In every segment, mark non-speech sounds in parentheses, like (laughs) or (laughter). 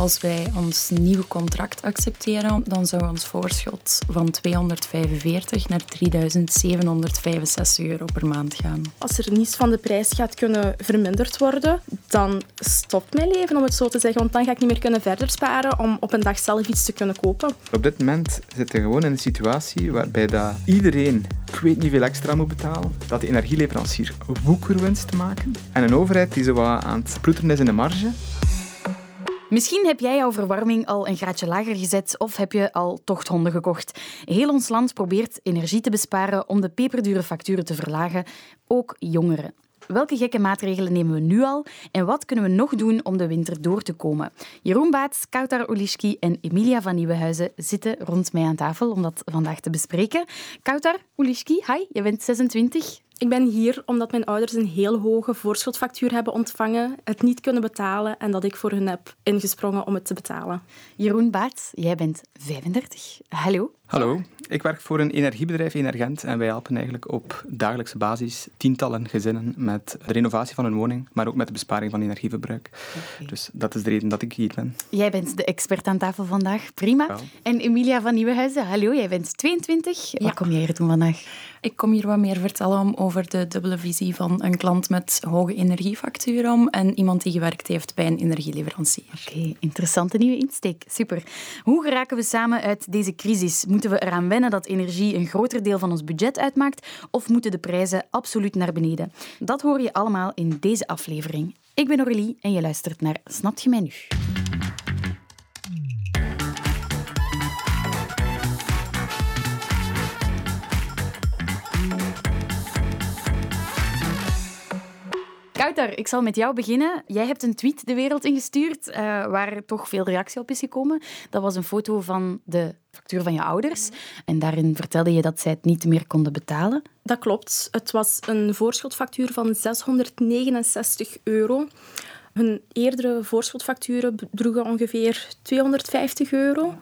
als wij ons nieuwe contract accepteren, dan zou ons voorschot van 245 naar 3765 euro per maand gaan. Als er niets van de prijs gaat kunnen verminderd worden, dan stopt mijn leven, om het zo te zeggen. Want dan ga ik niet meer kunnen verder sparen om op een dag zelf iets te kunnen kopen. Op dit moment zitten we gewoon in een situatie waarbij dat iedereen, ik weet niet veel extra moet betalen, dat de energieleverancier woekerwinst te maken en een overheid die zo wat aan het ploeteren is in de marge. Misschien heb jij jouw verwarming al een graadje lager gezet of heb je al tochthonden gekocht. Heel ons land probeert energie te besparen om de peperdure facturen te verlagen, ook jongeren. Welke gekke maatregelen nemen we nu al en wat kunnen we nog doen om de winter door te komen? Jeroen Baats, Kautar Olischki en Emilia van Nieuwenhuizen zitten rond mij aan tafel om dat vandaag te bespreken. Kautar Olischki, hi, je bent 26. Ik ben hier omdat mijn ouders een heel hoge voorschotfactuur hebben ontvangen, het niet kunnen betalen en dat ik voor hun heb ingesprongen om het te betalen. Jeroen Baats, jij bent 35. Hallo. Hallo, ik werk voor een energiebedrijf Energent en wij helpen eigenlijk op dagelijkse basis tientallen gezinnen met de renovatie van hun woning, maar ook met de besparing van energieverbruik. Dus dat is de reden dat ik hier ben. Jij bent de expert aan tafel vandaag, prima. En Emilia van Nieuwenhuizen, hallo, jij bent 22. Wat kom jij hier doen vandaag? Ik kom hier wat meer vertellen over de dubbele visie van een klant met hoge energiefacturen en iemand die gewerkt heeft bij een energieleverancier. Oké, interessante nieuwe insteek. Super. Hoe geraken we samen uit deze crisis? Moeten we eraan wennen dat energie een groter deel van ons budget uitmaakt of moeten de prijzen absoluut naar beneden? Dat hoor je allemaal in deze aflevering. Ik ben Aurélie en je luistert naar Snapt je mij nu? Ik zal met jou beginnen. Jij hebt een tweet de wereld ingestuurd uh, waar toch veel reactie op is gekomen. Dat was een foto van de factuur van je ouders. En daarin vertelde je dat zij het niet meer konden betalen. Dat klopt. Het was een voorschotfactuur van 669 euro. Hun eerdere voorschotfacturen bedroegen ongeveer 250 euro.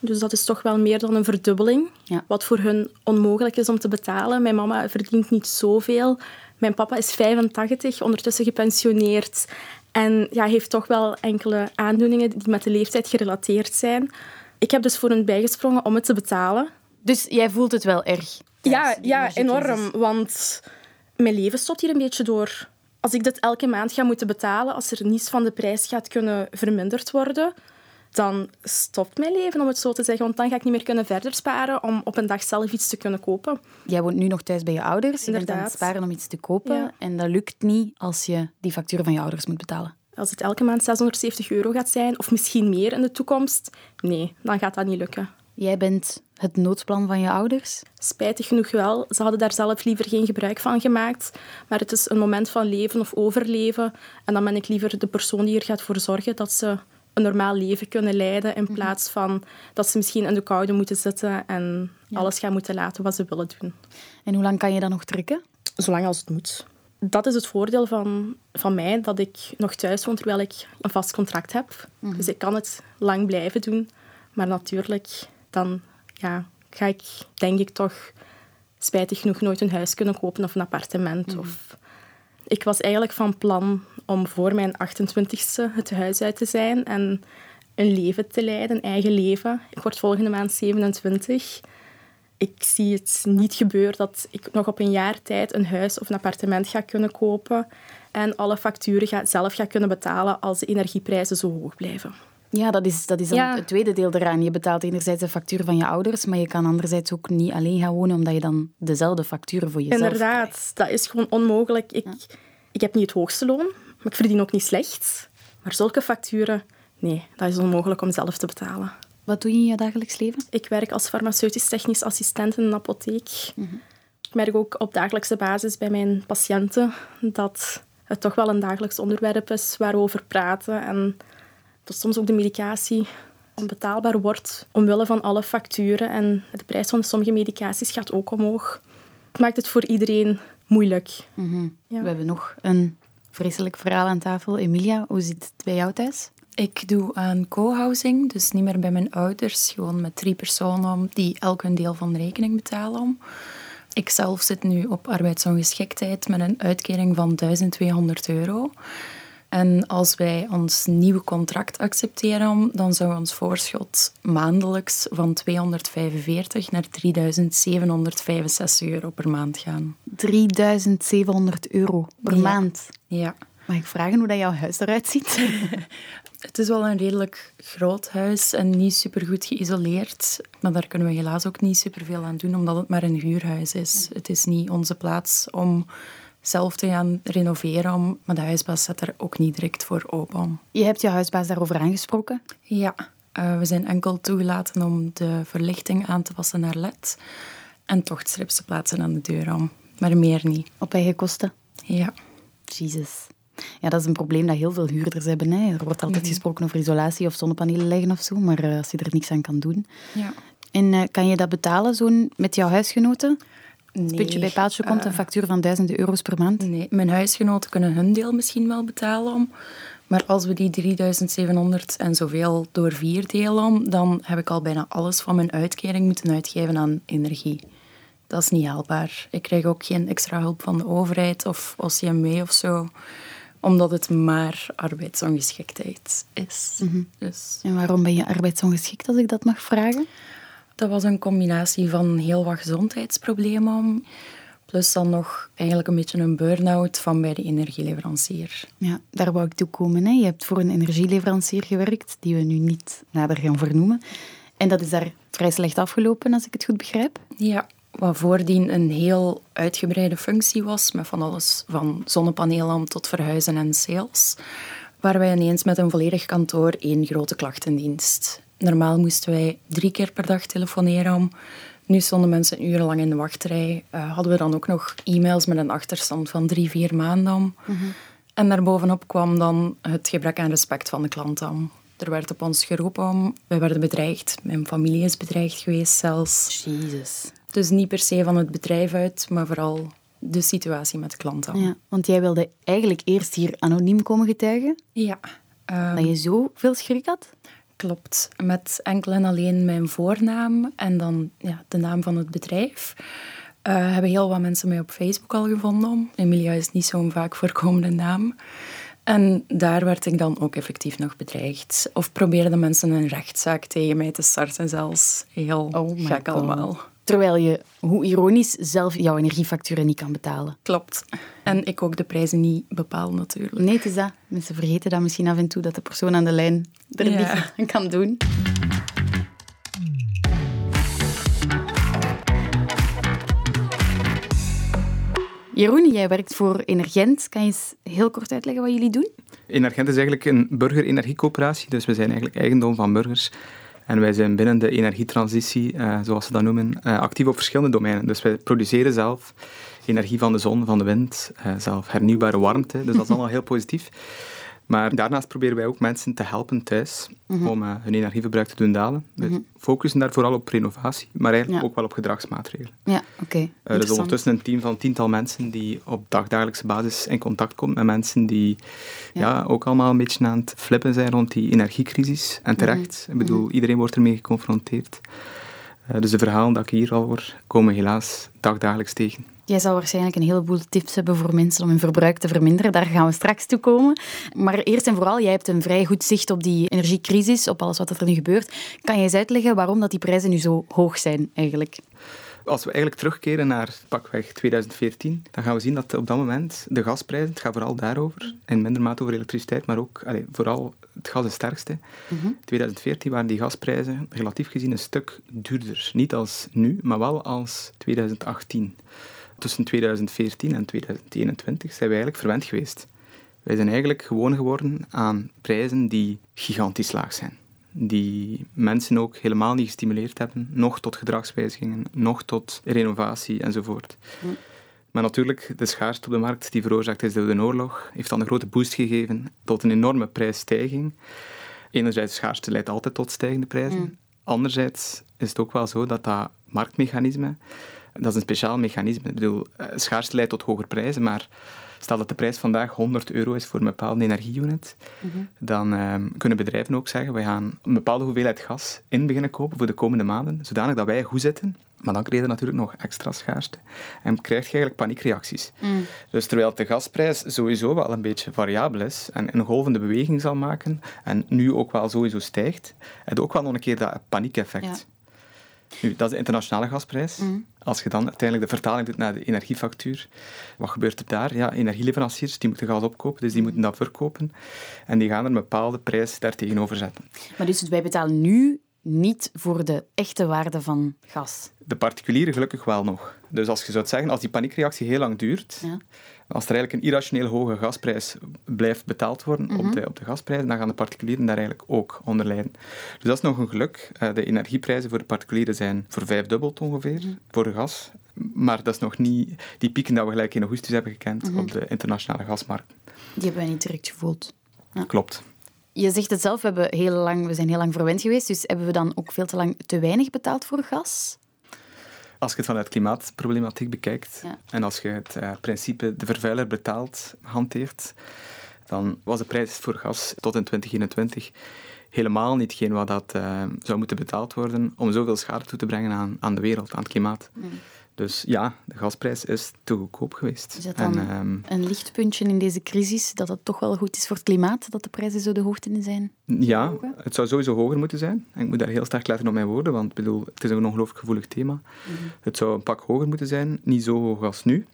Dus dat is toch wel meer dan een verdubbeling. Ja. Wat voor hun onmogelijk is om te betalen. Mijn mama verdient niet zoveel. Mijn papa is 85, ondertussen gepensioneerd. En ja, heeft toch wel enkele aandoeningen die met de leeftijd gerelateerd zijn. Ik heb dus voor hen bijgesprongen om het te betalen. Dus jij voelt het wel erg? Ja, ja enorm. Want mijn leven stopt hier een beetje door. Als ik dit elke maand ga moeten betalen, als er niets van de prijs gaat kunnen verminderd worden, dan stopt mijn leven, om het zo te zeggen. Want dan ga ik niet meer kunnen verder sparen om op een dag zelf iets te kunnen kopen. Jij woont nu nog thuis bij je ouders. Inderdaad. Je bent aan het sparen om iets te kopen. En dat lukt niet als je die factuur van je ouders moet betalen. Als het elke maand 670 euro gaat zijn, of misschien meer in de toekomst, nee, dan gaat dat niet lukken. Jij bent het noodplan van je ouders? Spijtig genoeg wel. Ze hadden daar zelf liever geen gebruik van gemaakt. Maar het is een moment van leven of overleven. En dan ben ik liever de persoon die er gaat voor zorgen dat ze een normaal leven kunnen leiden in mhm. plaats van dat ze misschien in de koude moeten zitten en alles gaan moeten laten wat ze willen doen. En hoe lang kan je dan nog trekken? Zolang als het moet. Dat is het voordeel van, van mij, dat ik nog thuis woon terwijl ik een vast contract heb. Mhm. Dus ik kan het lang blijven doen. Maar natuurlijk, dan ja, ga ik denk ik toch spijtig genoeg nooit een huis kunnen kopen of een appartement. Mhm. Of... Ik was eigenlijk van plan om voor mijn 28ste het huis uit te zijn en een leven te leiden, een eigen leven. Ik word volgende maand 27. Ik zie het niet gebeuren dat ik nog op een jaar tijd een huis of een appartement ga kunnen kopen en alle facturen ga, zelf ga kunnen betalen als de energieprijzen zo hoog blijven. Ja, dat is, dat is dan het tweede deel eraan. Je betaalt enerzijds de factuur van je ouders, maar je kan anderzijds ook niet alleen gaan wonen omdat je dan dezelfde facturen voor jezelf Inderdaad, dat is gewoon onmogelijk. Ik, ik heb niet het hoogste loon, maar ik verdien ook niet slecht. Maar zulke facturen, nee, dat is onmogelijk om zelf te betalen. Wat doe je in je dagelijks leven? Ik werk als farmaceutisch technisch assistent in een apotheek. Mhm. Ik merk ook op dagelijkse basis bij mijn patiënten dat het toch wel een dagelijks onderwerp is waar we over praten. En dat soms ook de medicatie onbetaalbaar wordt omwille van alle facturen. En de prijs van sommige medicaties gaat ook omhoog. Het maakt het voor iedereen moeilijk. Mhm. ja. We hebben nog een vreselijk verhaal aan tafel. Emilia, hoe zit het bij jou thuis? Ik doe aan co-housing, dus niet meer bij mijn ouders. Gewoon met drie personen die elk een deel van de rekening betalen. Ik zelf zit nu op arbeidsongeschiktheid met een uitkering van 1200 euro. En als wij ons nieuwe contract accepteren, dan zou ons voorschot maandelijks van 245 naar 3765 euro per maand gaan. 3700 euro per Ja. maand. Ja. Mag ik vragen hoe dat jouw huis eruit ziet? (laughs) Het is wel een redelijk groot huis en niet supergoed geïsoleerd. Maar daar kunnen we helaas ook niet superveel aan doen, omdat het maar een huurhuis is. Het is niet onze plaats om zelf te gaan renoveren, maar de huisbaas zet er ook niet direct voor open. Je hebt je huisbaas daarover aangesproken. Ja, eh, we zijn enkel toegelaten om de verlichting aan te passen naar LED en tochtstrips te plaatsen aan de deur om. Maar meer niet. Op eigen kosten. Ja. Jezus. Ja, dat is een probleem dat heel veel huurders hebben. Hè. Er wordt altijd gesproken over isolatie of zonnepanelen leggen of zo, maar eh, als je er niks aan kan doen. ja. En eh, kan je dat betalen, zo'n met jouw huisgenoten? Nee. Puntje bij paaltje komt een factuur van duizenden euro's per maand. Nee, mijn huisgenoten kunnen hun deel misschien wel betalen. Maar als we die 3700 en zoveel door vier delen, dan heb ik al bijna alles van mijn uitkering moeten uitgeven aan energie. Dat is niet haalbaar. Ik krijg ook geen extra hulp van de overheid of OCMW of zo, omdat het maar arbeidsongeschiktheid is. Dus En waarom ben je arbeidsongeschikt, als ik dat mag vragen? Dat was een combinatie van heel wat gezondheidsproblemen, plus dan nog eigenlijk een beetje een burn-out van bij de energieleverancier. Ja, daar wou ik toe komen. Hè. Je hebt voor een energieleverancier gewerkt, die we nu niet nader gaan vernoemen. En dat is daar vrij slecht afgelopen, als ik het goed begrijp. Ja, wat voordien een heel uitgebreide functie was, met van alles van zonnepanelen tot verhuizen en sales, waren wij ineens met een volledig kantoor één grote klachtendienst. Normaal moesten wij drie keer per dag telefoneren. Nu stonden mensen urenlang in de wachtrij. Eh, hadden we dan ook nog e-mails met een achterstand van drie, vier maanden. En daarbovenop kwam dan het gebrek aan respect van de klant. Er werd op ons geroepen, wij werden bedreigd. Mijn familie is bedreigd geweest zelfs. Jezus. Dus niet per se van het bedrijf uit, maar vooral de situatie met de klanten. Ja, want jij wilde eigenlijk eerst hier anoniem komen getuigen. Ja, eh, Dat je zo veel schrik had. Klopt. Met enkel en alleen mijn voornaam en dan ja, de naam van het bedrijf. Eh, hebben heel wat mensen mij op Facebook al gevonden. Emilia is niet zo'n vaak voorkomende naam. En daar werd ik dan ook effectief nog bedreigd. Of probeerden mensen een rechtszaak tegen mij te starten zelfs. Heel Oh gek allemaal. Terwijl je, hoe ironisch, zelf jouw energiefacturen niet kan betalen. Klopt. En ik ook de prijzen niet bepaal natuurlijk. Nee, het is dat. Mensen vergeten dat misschien af en toe, dat de persoon aan de lijn er Ja. niet aan (laughs) kan doen. Jeroen, jij werkt voor Energent. Kan je eens heel kort uitleggen wat jullie doen? Energent is eigenlijk een burgerenergiecoöperatie, dus we zijn eigenlijk eigendom van burgers. En wij zijn binnen de energietransitie, eh, zoals ze dat noemen, eh, actief op verschillende domeinen. Dus wij produceren zelf energie van de zon, van de wind, eh, zelf hernieuwbare warmte. Dus dat is allemaal heel positief. Maar daarnaast proberen wij ook mensen te helpen thuis om eh, hun energieverbruik te doen dalen. We focussen daar vooral op renovatie, maar eigenlijk Ja. ook wel op gedragsmaatregelen. Ja, oké. Er is Interessant. ondertussen een team van tiental mensen die op dagdagelijkse basis in contact komt met mensen die ja. ook allemaal een beetje aan het flippen zijn rond die energiecrisis. En terecht. Ik bedoel, iedereen wordt ermee geconfronteerd. Eh, dus de verhalen dat ik hier al hoor, komen helaas dagdagelijks tegen. Jij zal waarschijnlijk een heleboel tips hebben voor mensen om hun verbruik te verminderen. Daar gaan we straks toe komen. Maar eerst en vooral, jij hebt een vrij goed zicht op die energiecrisis, op alles wat er nu gebeurt. Kan je eens uitleggen waarom dat die prijzen nu zo hoog zijn eigenlijk? Als we eigenlijk terugkeren naar pakweg 2014, dan gaan we zien dat op dat moment de gasprijzen, het gaat vooral daarover, in minder mate over elektriciteit, maar ook allee, vooral het gas is het sterkste. In 2014 waren die gasprijzen relatief gezien een stuk duurder. Niet als nu, maar wel als 2018. Tussen 2014 en 2021 zijn we eigenlijk verwend geweest. Wij zijn eigenlijk gewoon geworden aan prijzen die gigantisch laag zijn. Die mensen ook helemaal niet gestimuleerd hebben, nog tot gedragswijzigingen, nog tot renovatie enzovoort. Maar natuurlijk, de schaarste op de markt die veroorzaakt is door de oorlog, heeft dan een grote boost gegeven tot een enorme prijsstijging. Enerzijds, schaarste leidt altijd tot stijgende prijzen. Anderzijds is het ook wel zo dat dat marktmechanisme, dat is een speciaal mechanisme. Ik bedoel, eh, schaarste leidt tot hogere prijzen, maar stel dat de prijs vandaag 100 euro is voor een bepaalde energieunit, dan ehm, kunnen bedrijven ook zeggen, we gaan een bepaalde hoeveelheid gas in beginnen kopen voor de komende maanden, zodanig dat wij goed zitten Maar dan krijg je natuurlijk nog extra schaarste en krijg je eigenlijk paniekreacties. Dus terwijl de gasprijs sowieso wel een beetje variabel is en een golvende beweging zal maken en nu ook wel sowieso stijgt, heb je ook wel nog een keer dat paniekeffect. Ja. Nu, dat is de internationale gasprijs. Als je dan uiteindelijk de vertaling doet naar de energiefactuur, wat gebeurt er daar? Ja, energieleveranciers die moeten gas opkopen, dus die moeten dat verkopen. En die gaan er een bepaalde prijs daar tegenover zetten. Maar dus wij betalen nu niet voor de echte waarde van gas. De particulieren gelukkig wel nog. Dus als je zou zeggen, als die paniekreactie heel lang duurt, Ja. als er eigenlijk een irrationeel hoge gasprijs blijft betaald worden Mhm. op, de, op de gasprijzen, dan gaan de particulieren daar eigenlijk ook onder lijden. Dus dat is nog een geluk. Eh, De energieprijzen voor de particulieren zijn vervijfdubbeld ongeveer Mhm. voor de gas. Maar dat is nog niet die pieken die we gelijk in augustus hebben gekend Mhm. op de internationale gasmarkt. Die hebben wij niet direct gevoeld. Klopt. Je zegt het zelf, we, hebben heel lang, we zijn heel lang verwend geweest, dus hebben we dan ook veel te lang te weinig betaald voor gas? Als je het vanuit klimaatproblematiek bekijkt Ja. en als je het eh, principe de vervuiler betaalt hanteert, dan was de prijs voor gas tot in 2021 helemaal niet geen wat dat eh, zou moeten betaald worden om zoveel schade toe te brengen aan, aan de wereld, aan het klimaat. Dus ja, de gasprijs is te goedkoop geweest. Is dat dan En, ehm, een lichtpuntje in deze crisis, dat het toch wel goed is voor het klimaat, dat de prijzen zo de hoogte in zijn? Ja, het zou sowieso hoger moeten zijn. En ik moet daar heel sterk letten op mijn woorden, want bedoel, het is een ongelooflijk gevoelig thema. Het zou een pak hoger moeten zijn, niet zo hoog als nu.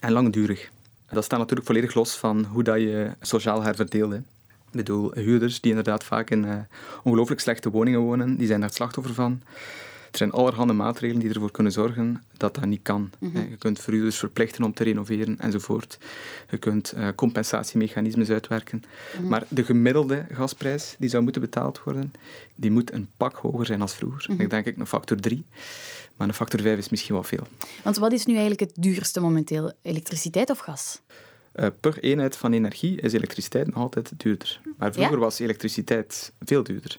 En langdurig. Dat staat natuurlijk volledig los van hoe dat je sociaal herverdeelt. hè. Ik bedoel, huurders die inderdaad vaak in eh, ongelooflijk slechte woningen wonen, die zijn daar het slachtoffer van. Er zijn allerhande maatregelen die ervoor kunnen zorgen dat dat niet kan. Hè. Je kunt verhuurders verplichten om te renoveren enzovoort. Je kunt eh, compensatiemechanismes uitwerken. Maar de gemiddelde gasprijs die zou moeten betaald worden, die moet een pak hoger zijn als vroeger. Ik denk ik een factor 3. Maar een factor 5 is misschien wel veel. Want wat is nu eigenlijk het duurste momenteel? Elektriciteit of gas? Eh, per eenheid van energie is elektriciteit nog altijd duurder. Maar vroeger Ja? was elektriciteit veel duurder.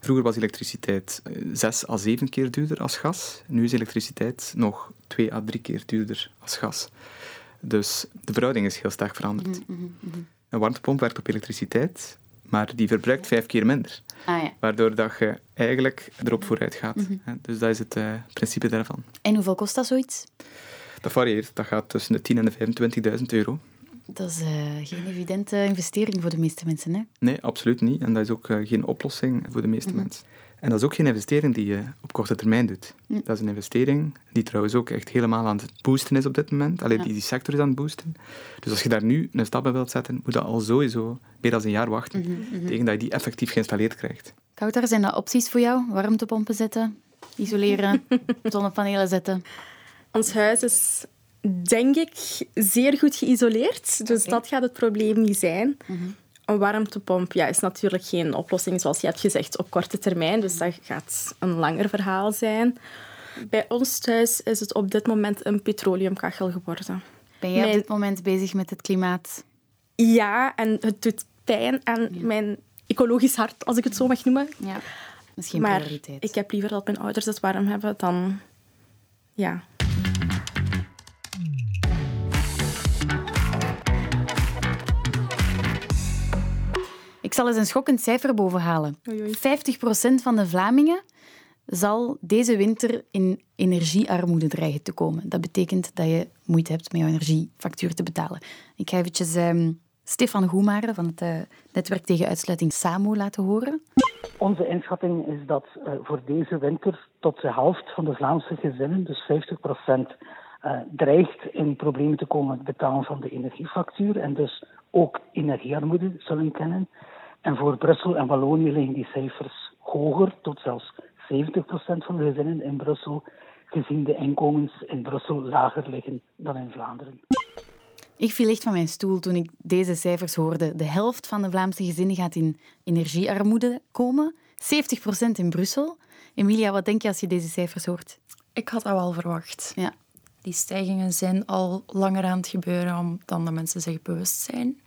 Vroeger was elektriciteit eh, zes à zeven keer duurder als gas. Nu is elektriciteit nog twee à drie keer duurder als gas. Dus de verhouding is heel sterk veranderd. Een warmtepomp werkt op elektriciteit, maar die verbruikt vijf keer minder. Ah ja. Waardoor dat je eigenlijk erop vooruit gaat. Dus dat is het eh, principe daarvan. En hoeveel kost dat zoiets? Dat varieert. Dat gaat tussen de 10.000 en de 25.000 euro. Dat is eh, geen evidente investering voor de meeste mensen. Hè? Nee, absoluut niet. En dat is ook eh, geen oplossing voor de meeste mensen. En dat is ook geen investering die je op korte termijn doet. Dat is een investering die trouwens ook echt helemaal aan het boosten is op dit moment. Alleen die, die sector is aan het boosten. Dus als je daar nu een stap in wilt zetten, moet dat al sowieso meer dan een jaar wachten. Tegen dat je die effectief geïnstalleerd krijgt. Kouter, zijn dat opties voor jou? Warmtepompen zetten, isoleren, (laughs) zonnepanelen zetten? Ons huis is, denk ik, zeer goed geïsoleerd. Dus dat gaat het probleem niet zijn. Een warmtepomp ja, is natuurlijk geen oplossing, zoals je hebt gezegd, op korte termijn. Dus dat gaat een langer verhaal zijn. Bij ons thuis is het op dit moment een petroleumkachel geworden. Ben jij op dit moment bezig met het klimaat? Ja, en het doet pijn aan mijn ecologisch hart, als ik het zo mag noemen. Ja. Dat is geen maar prioriteit. ik heb liever dat mijn ouders het warm hebben dan... Ja, zal eens een schokkend cijfer bovenhalen. Oei, oei. 50% van de Vlamingen zal deze winter in energiearmoede dreigen te komen. Dat betekent dat je moeite hebt met je energiefactuur te betalen. Ik ga eventjes ehm, Stefan Goemaren van het eh, Netwerk tegen Uitsluiting SAMO laten horen. Onze inschatting is dat eh, voor deze winter tot de helft van de Vlaamse gezinnen, dus 50 procent, eh, dreigt in problemen te komen met het betalen van de energiefactuur en dus ook energiearmoede zullen kennen. En voor Brussel en Wallonië liggen die cijfers hoger, tot zelfs 70 procent van de gezinnen in Brussel, gezien de inkomens in Brussel lager liggen dan in Vlaanderen. Ik viel echt van mijn stoel toen ik deze cijfers hoorde. De helft van de Vlaamse gezinnen gaat in energiearmoede komen. 70% in Brussel. Emilia, wat denk je als je deze cijfers hoort? Ik had dat wel verwacht. Ja. Die stijgingen zijn al langer aan het gebeuren dan de mensen zich bewust zijn.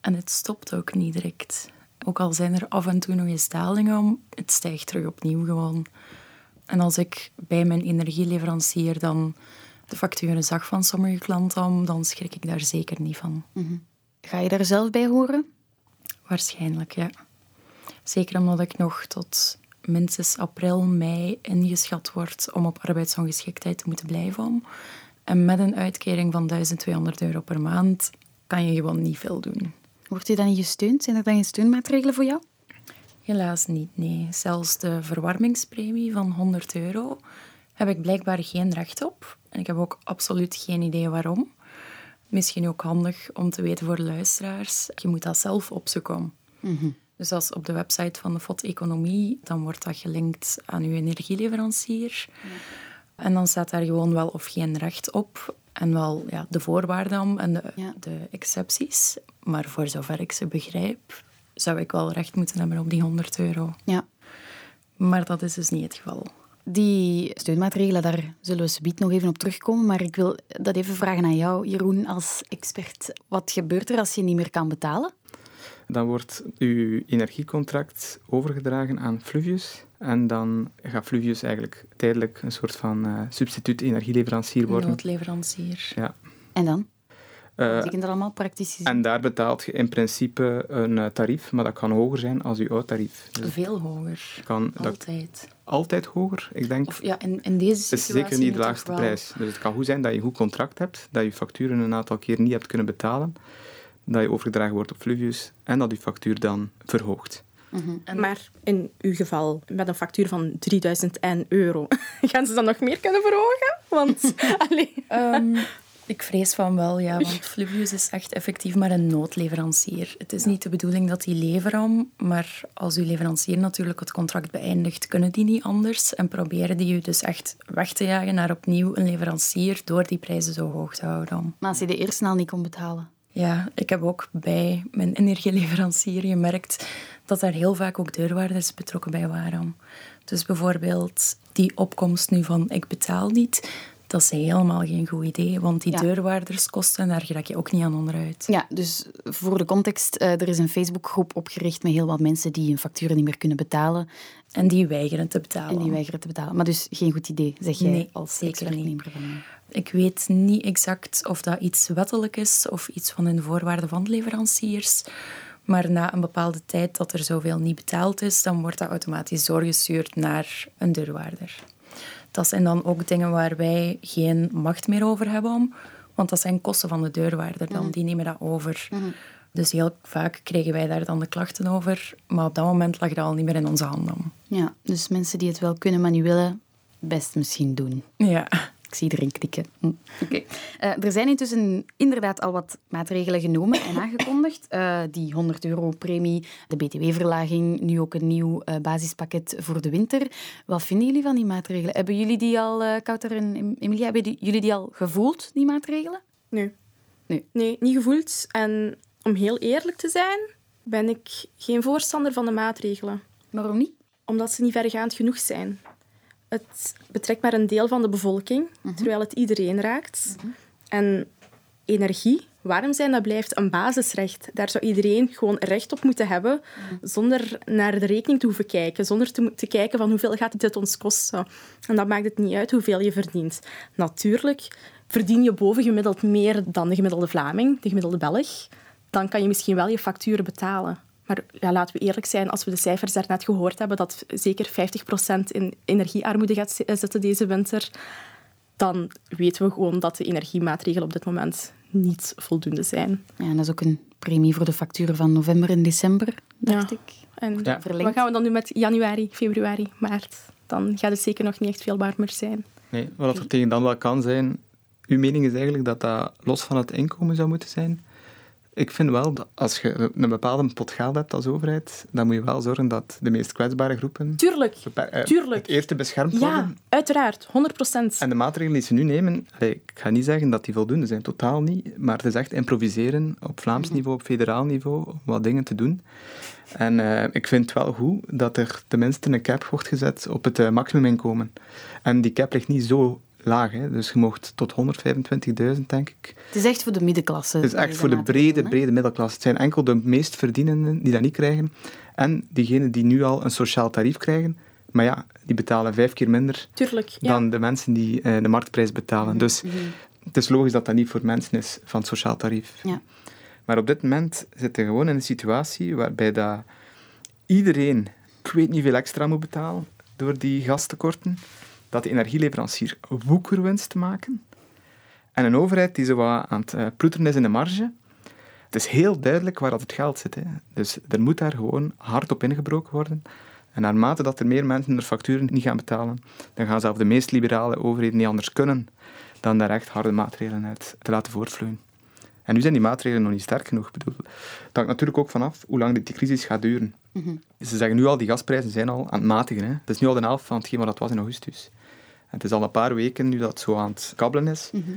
En het stopt ook niet direct. Ook al zijn er af en toe nog eens dalingen, om, het stijgt terug opnieuw gewoon. En als ik bij mijn energieleverancier dan de facturen zag van sommige klanten, om, dan schrik ik daar zeker niet van. Ga je daar zelf bij horen? Waarschijnlijk, ja. Zeker omdat ik nog tot minstens april, mei ingeschat wordt om op arbeidsongeschiktheid te moeten blijven. Om. En met een uitkering van 1200 euro per maand kan je gewoon niet veel doen. Wordt je dan niet gesteund? Zijn er dan geen steunmaatregelen voor jou? Helaas niet, nee. Zelfs de verwarmingspremie van 100 euro heb ik blijkbaar geen recht op. En ik heb ook absoluut geen idee waarom. Misschien ook handig om te weten voor luisteraars. Je moet dat zelf opzoeken. Mm Dus als op de website van de FOD Economie, dan wordt dat gelinkt aan uw energieleverancier. En dan staat daar gewoon wel of geen recht op. En wel ja, de voorwaarden en de, de excepties. Maar voor zover ik ze begrijp, zou ik wel recht moeten hebben op die 100 euro. Ja. Maar dat is dus niet het geval. Die steunmaatregelen, daar zullen we subiet nog even op terugkomen. Maar ik wil dat even vragen aan jou, Jeroen, als expert. Wat gebeurt er als je niet meer kan betalen? Dan wordt uw energiecontract overgedragen aan Fluvius. En dan gaat Fluvius eigenlijk tijdelijk een soort van uh, substituut energieleverancier worden. Noodleverancier. Ja. En dan? Wat eh, betekent dat allemaal praktisch gezien? En daar betaalt je in principe een eh, tarief, maar dat kan hoger zijn als je oud tarief. Dus Veel hoger. Kan, altijd. altijd hoger, ik denk. Of, ja, in, in deze situatie is zeker niet de laagste prijs. Dus het kan goed zijn dat je een goed contract hebt, dat je facturen een aantal keer niet hebt kunnen betalen, dat je overgedragen wordt op Fluvius en dat je factuur dan verhoogt. Mhm. Maar in uw geval, met een factuur van 3000 euro, (laughs) gaan ze dan nog meer kunnen verhogen? Want, (laughs) um, ik vrees van wel, ja. (laughs) Want Fluvius is echt effectief maar een noodleverancier. Het is niet de bedoeling dat die leveren, maar als uw leverancier natuurlijk het contract beëindigt, kunnen die niet anders en proberen die u dus echt weg te jagen naar opnieuw een leverancier door die prijzen zo hoog te houden. Maar als je de eerste al niet kon betalen? Ja, ik heb ook bij mijn energieleverancier gemerkt dat daar heel vaak ook deurwaarders betrokken bij waren. Dus bijvoorbeeld die opkomst nu van ik betaal niet, dat is helemaal geen goed idee, want die ja. deurwaarderskosten, daar raak je ook niet aan onderuit. Ja, dus voor de context, uh, er is een Facebookgroep opgericht met heel wat mensen die hun facturen niet meer kunnen betalen. En die weigeren te betalen. En die weigeren te betalen. Maar dus geen goed idee, zeg jij nee, als zeker niet. Ik weet niet exact of dat iets wettelijk is of iets van de voorwaarden van leveranciers. Maar na een bepaalde tijd dat er zoveel niet betaald is, dan wordt dat automatisch doorgestuurd naar een deurwaarder. Dat zijn dan ook dingen waar wij geen macht meer over hebben. Want dat zijn kosten van de deurwaarder dan. Mhm. Die nemen dat over. Mhm. Dus heel vaak kregen wij daar dan de klachten over. Maar op dat moment lag dat al niet meer in onze handen. Ja, dus mensen die het wel kunnen, maar niet willen, best misschien doen. Ja. Ik zie iedereen knikken. Hm. Oké. Uh, er zijn intussen inderdaad al wat maatregelen genomen en aangekondigd. Uh, die 100 euro premie, de btw-verlaging, nu ook een nieuw uh, basispakket voor de winter. Wat vinden jullie van die maatregelen? Hebben jullie die al, uh, Kouter en Emilia, hebben die, jullie die al gevoeld, die maatregelen? Nee. Nee. Nee, niet gevoeld. En om heel eerlijk te zijn, ben ik geen voorstander van de maatregelen. Waarom niet? Omdat ze niet vergaand genoeg zijn. Het betrekt maar een deel van de bevolking, mhm. terwijl het iedereen raakt. Mhm. En energie, warm zijn, dat blijft een basisrecht. Daar zou iedereen gewoon recht op moeten hebben, mhm. zonder naar de rekening te hoeven kijken, zonder te, te kijken van hoeveel gaat het ons kosten. En dat maakt het niet uit hoeveel je verdient. Natuurlijk verdien je bovengemiddeld meer dan de gemiddelde Vlaming, de gemiddelde Belg, dan kan je misschien wel je facturen betalen. Maar ja, laten we eerlijk zijn, als we de cijfers daarnet gehoord hebben, dat zeker 50% in energiearmoede gaat zitten deze winter, dan weten we gewoon dat de energiemaatregelen op dit moment niet voldoende zijn. Ja, en dat is ook een premie voor de facturen van november en december, dacht ik. En ja. wat gaan we dan doen met januari, februari, maart? Dan gaat het zeker nog niet echt veel warmer zijn. Nee, wat er tegen dan wel kan zijn... Uw mening is eigenlijk dat dat los van het inkomen zou moeten zijn? Ik vind wel dat als je een bepaalde pot geld hebt als overheid, dan moet je wel zorgen dat de meest kwetsbare groepen tuurlijk, uh, tuurlijk. het eerste beschermd worden. Ja, uiteraard, 100%. En de maatregelen die ze nu nemen, ik ga niet zeggen dat die voldoende zijn, totaal niet, maar het is echt improviseren op Vlaams mhm. niveau, op federaal niveau, om wat dingen te doen. En uh, ik vind het wel goed dat er tenminste een cap wordt gezet op het uh, maximuminkomen. En die cap ligt niet zo laag. Hè. Dus je mocht tot 125.000, denk ik. Het is echt voor de middenklasse. Het is echt voor de brede, brede middenklasse. Het zijn enkel de meest verdienenden die dat niet krijgen. En diegenen die nu al een sociaal tarief krijgen. Maar ja, die betalen vijf keer minder Tuurlijk, ja. dan de mensen die uh, de marktprijs betalen. Mhm, dus mhm. het is logisch dat dat niet voor mensen is van het sociaal tarief. Ja. Maar op dit moment zitten we gewoon in een situatie waarbij dat iedereen ik weet niet veel extra moet betalen door die gastekorten, dat de energieleverancier woekerwinst maken en een overheid die zo wat aan het uh, ploeteren is in de marge. Het is heel duidelijk waar dat het geld zit. Hè. Dus er moet daar gewoon hard op ingebroken worden. En naarmate dat er meer mensen de facturen niet gaan betalen, dan gaan zelfs de meest liberale overheden niet anders kunnen dan daar echt harde maatregelen uit te laten voortvloeien. En nu zijn die maatregelen nog niet sterk genoeg. Bedoel. Dat hangt natuurlijk ook vanaf hoe lang die crisis gaat duren. Mm Ze zeggen nu al, die gasprijzen zijn al aan het matigen. Hè. Het is nu al de helft van hetgeen wat dat was in augustus. Het is al een paar weken nu dat het zo aan het kabbelen is. Mhm.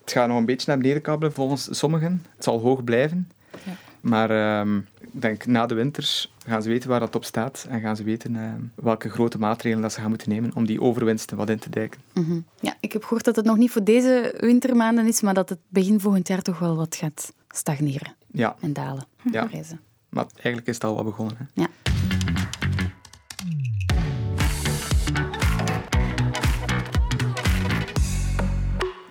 Het gaat nog een beetje naar beneden kabbelen volgens sommigen. Het zal hoog blijven. Ja. Maar uh, ik denk na de winters gaan ze weten waar dat op staat en gaan ze weten uh, welke grote maatregelen dat ze gaan moeten nemen om die overwinsten wat in te dijken. Mm Ja, ik heb gehoord dat het nog niet voor deze wintermaanden is, maar dat het begin volgend jaar toch wel wat gaat stagneren ja. en dalen. Ja. Maar eigenlijk is het al wat begonnen. Hè. Ja.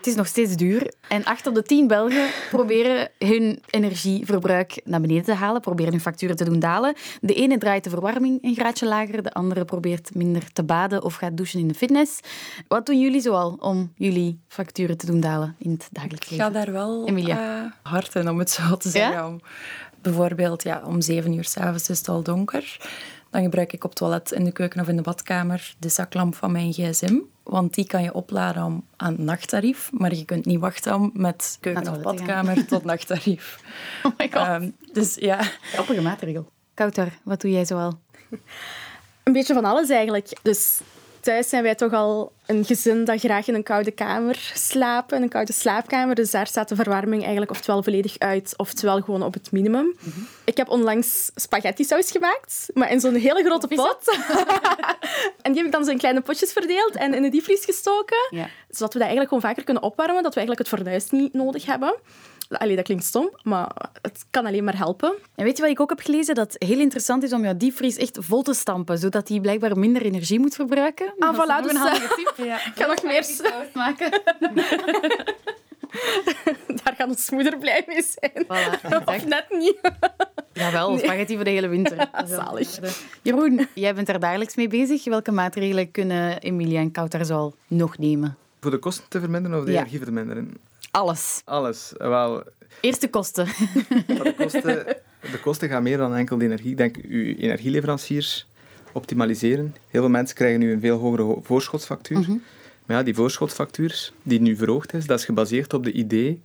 Is nog steeds duur. En acht op de tien Belgen proberen hun energieverbruik naar beneden te halen, proberen hun facturen te doen dalen. De ene draait de verwarming een graadje lager, de andere probeert minder te baden of gaat douchen in de fitness. Wat doen jullie zoal om jullie facturen te doen dalen in het dagelijks leven? Ik ga daar wel Emilia. Uh, hard in, om het zo te zeggen. bijvoorbeeld, ja, om zeven uur s'avonds is het al donker. Dan gebruik ik op het toilet, in de keuken of in de badkamer de zaklamp van mijn gsm. Want die kan je opladen om, aan nachttarief. Maar je kunt niet wachten om met keuken of badkamer tot nachttarief. (laughs) Oh my god. Um, dus ja. Grappige maatregel. Kouter, wat doe jij zoal? Een beetje van alles eigenlijk. Dus thuis zijn wij toch al een gezin dat graag in een koude kamer slapen, een koude slaapkamer. Dus daar staat de verwarming eigenlijk oftewel volledig uit, oftewel gewoon op het minimum. Ik heb onlangs spaghetti saus gemaakt, maar in zo'n hele grote pot. (laughs) en die heb ik dan zo in kleine potjes verdeeld en in de diepvries gestoken. Ja. Zodat we dat eigenlijk gewoon vaker kunnen opwarmen, dat we eigenlijk het fornuis niet nodig hebben. Allee, dat klinkt stom, maar het kan alleen maar helpen. En weet je wat ik ook heb gelezen? Dat het heel interessant is om jouw diepvries echt vol te stampen, zodat die blijkbaar minder energie moet verbruiken. Ah, voilà, dus, een handige tip. (laughs) Ja. Ik kan nog meer maken. (laughs) Daar gaat ons moeder blij mee zijn. Voilà, (laughs) of net niet. Jawel, nee. spaghetti voor de hele winter. Zalig. Jeroen, jij bent daar dagelijks mee bezig. Welke maatregelen kunnen Emilia en Kouter nog nemen? Voor de kosten te verminderen of de energie te verminderen? Alles. Alles. Wel, Eerst de kosten. De kosten, de kosten gaan meer dan enkel de energie. Ik denk, uw energieleveranciers optimaliseren. Heel veel mensen krijgen nu een veel hogere voorschotsfactuur. Mhm. Maar ja, die voorschotsfactuur die nu verhoogd is, dat is gebaseerd op de idee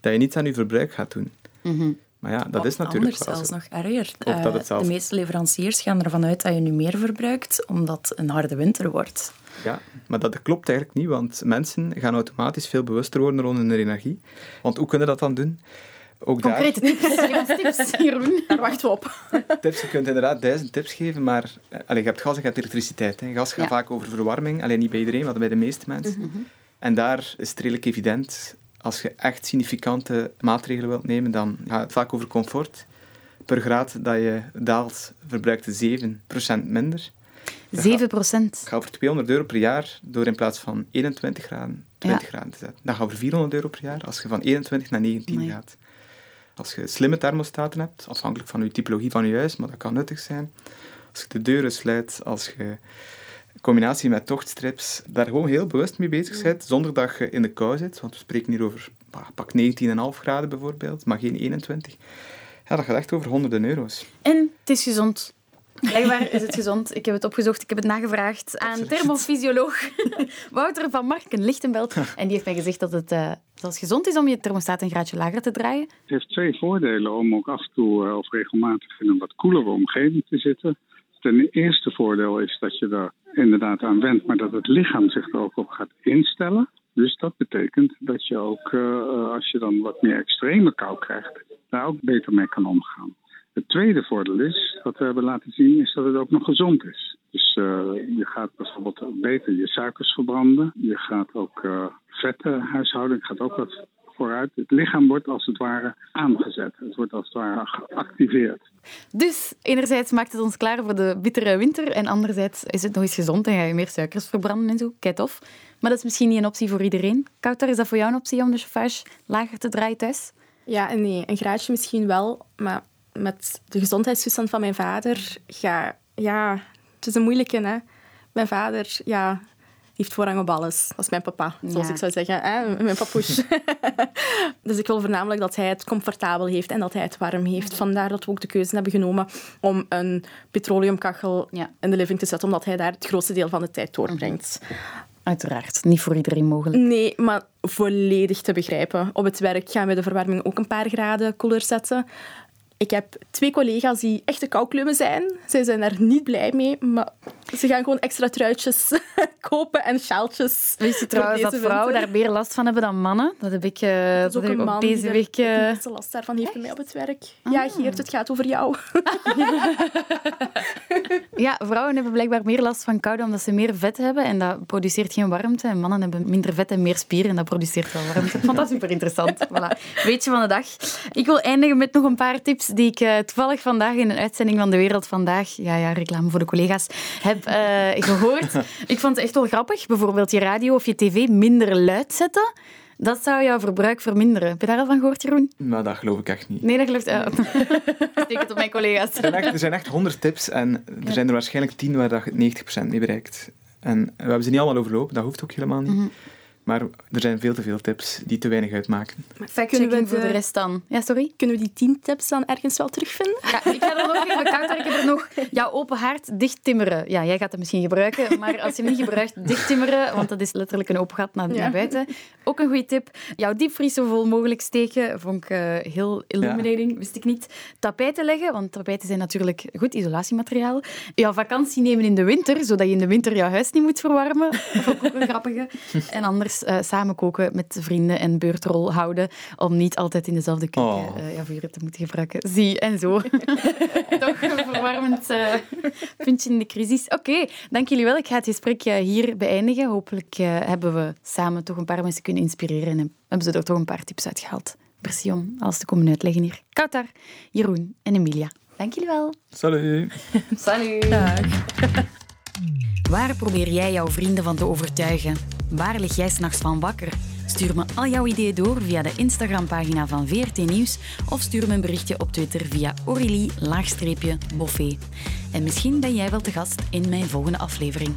dat je niets aan je verbruik gaat doen. Mhm. Maar ja, dat is natuurlijk... Anders zelfs nog erger. Uh, de meeste leveranciers gaan ervan uit dat je nu meer verbruikt, omdat het een harde winter wordt. Ja, maar dat klopt eigenlijk niet, want mensen gaan automatisch veel bewuster worden rond hun energie. Want hoe kunnen dat dan doen? Ook Concrete daar... tips, (laughs) tips, Jeroen. Daar wachten we op. (laughs) Tips, je kunt inderdaad duizend tips geven, maar eh, allez, je hebt gas en je hebt elektriciteit. Hè. Gas gaat vaak over verwarming, alleen niet bij iedereen, maar bij de meeste mensen. Mhm. En daar is het redelijk evident, als je echt significante maatregelen wilt nemen, dan gaat het vaak over comfort. Per graad dat je daalt, verbruikt je 7% minder. 7 procent. Ga over 200 euro per jaar door in plaats van 21 graden 20 graden te zetten. Dan ga over 400 euro per jaar als je van 21 naar 19 gaat. Als je slimme thermostaten hebt, afhankelijk van je typologie van je huis, maar dat kan nuttig zijn. Als je de deuren sluit, als je combinatie met tochtstrips, daar gewoon heel bewust mee bezig bent, zonder dat je in de kou zit. Want we spreken hier over pak 19,5 graden bijvoorbeeld, maar geen 21. Ja, dat gaat echt over honderden euro's. En het is gezond. Blijkbaar is het gezond. Ik heb het opgezocht, ik heb het nagevraagd aan thermofysioloog (laughs) Wouter van Marken, Lichtenbelt. (laughs) En die heeft mij gezegd dat het uh, gezond is om je thermostaat een graadje lager te draaien. Het heeft twee voordelen om ook af en toe uh, of regelmatig in een wat koelere omgeving te zitten. Ten eerste voordeel is dat je er inderdaad aan went, maar dat het lichaam zich er ook op gaat instellen. Dus dat betekent dat je ook, uh, als je dan wat meer extreme kou krijgt, daar ook beter mee kan omgaan. Het tweede voordeel is, wat we hebben laten zien, is dat het ook nog gezond is. Dus uh, je gaat bijvoorbeeld beter je suikers verbranden. Je gaat ook uh, vetten huishouden. gaat ook wat vooruit. Het lichaam wordt als het ware aangezet. Het wordt als het ware geactiveerd. Dus enerzijds maakt het ons klaar voor de bittere winter. En anderzijds is het nog eens gezond en ga je meer suikers verbranden en zo. Kijk tof. Maar dat is misschien niet een optie voor iedereen. Kouter, is dat voor jou een optie om de chauffage lager te draaien thuis? Ja, nee. Een graadje misschien wel. Maar met de gezondheidstoestand van mijn vader ga ja, Het is een moeilijke, hè. Mijn vader, ja, heeft voorrang op alles. Dat is mijn papa, zoals Ja. ik zou zeggen. Hè? Mijn papoes. (laughs) dus ik wil voornamelijk dat hij het comfortabel heeft en dat hij het warm heeft. Vandaar dat we ook de keuze hebben genomen om een petroleumkachel Ja. in de living te zetten, omdat hij daar het grootste deel van de tijd doorbrengt. Uiteraard, niet voor iedereen mogelijk. Nee, maar volledig te begrijpen. Op het werk gaan we de verwarming ook een paar graden koeler zetten. Ik heb twee collega's die echte koukleumen zijn. Zij zijn daar niet blij mee, maar ze gaan gewoon extra truitjes (laughs) kopen en sjaaltjes. Wist je trouwens dat vrouwen daar meer last van hebben dan mannen? Dat heb ik, eh, Dat is dat ook heb een ik man ook die deze er week... eh, meeste last daarvan heeft bij mij op het werk. Ja, Geert, het gaat over jou. (laughs) Ja, vrouwen hebben blijkbaar meer last van koude omdat ze meer vet hebben en dat produceert geen warmte. En mannen hebben minder vet en meer spieren en dat produceert wel warmte. Ik vond dat super interessant. (laughs) Voilà. Weetje van de dag. Ik wil eindigen met nog een paar tips die ik eh, toevallig vandaag in een uitzending van De Wereld Vandaag, ja, ja, reclame voor de collega's, heb eh, gehoord. (laughs) Ik vond het echt wel grappig. Bijvoorbeeld je radio of je tv minder luid zetten. Dat zou jouw verbruik verminderen. Heb je daar al van gehoord, Jeroen? Maar dat geloof ik echt niet. Nee, dat gelooft... Uh, (laughs) steek het op mijn collega's. Er zijn echt, er zijn echt 100 tips en er zijn er waarschijnlijk 10 waar je 90% mee bereikt. En we hebben ze niet allemaal overlopen, dat hoeft ook helemaal niet. Maar er zijn veel te veel tips die te weinig uitmaken. Kunnen we, voor de rest dan. Ja, sorry? kunnen we die tien tips dan ergens wel terugvinden? Ja, ik ga er nog even koud ik heb er nog jouw open haard dicht timmeren. Ja, jij gaat het misschien gebruiken, maar als je hem niet gebruikt, dicht timmeren, want dat is letterlijk een open gat naar, Ja. naar buiten. Ook een goede tip. Jouw diepvries zo vol mogelijk steken, vond ik eh, heel illuminating, wist ik niet. Tapijten leggen, want tapijten zijn natuurlijk goed isolatiemateriaal. Jouw vakantie nemen in de winter, zodat je in de winter jouw huis niet moet verwarmen. Vond ik ook een grappige. En anders eh, samen koken met vrienden en beurtrol houden, om niet altijd in dezelfde keuken Oh. eh, ja, vuren te moeten gebruiken. Zie, en zo. (laughs) Toch een verwarmend eh, puntje in de crisis. Oké, dank jullie wel. Ik ga het gesprek hier beëindigen. Hopelijk eh, hebben we samen toch een paar mensen kunnen inspireren en hebben ze er toch een paar tips uitgehaald. Merci om alles te komen uitleggen hier. Kautar, Jeroen en Emilia. Dank jullie wel. Salut! (laughs) Salut. (laughs) Waar probeer jij jouw vrienden van te overtuigen? Waar lig jij s'nachts van wakker? Stuur me al jouw ideeën door via de Instagram-pagina van VRT Nieuws of stuur me een berichtje op Twitter via Aurélie-Boffé. En misschien ben jij wel te gast in mijn volgende aflevering.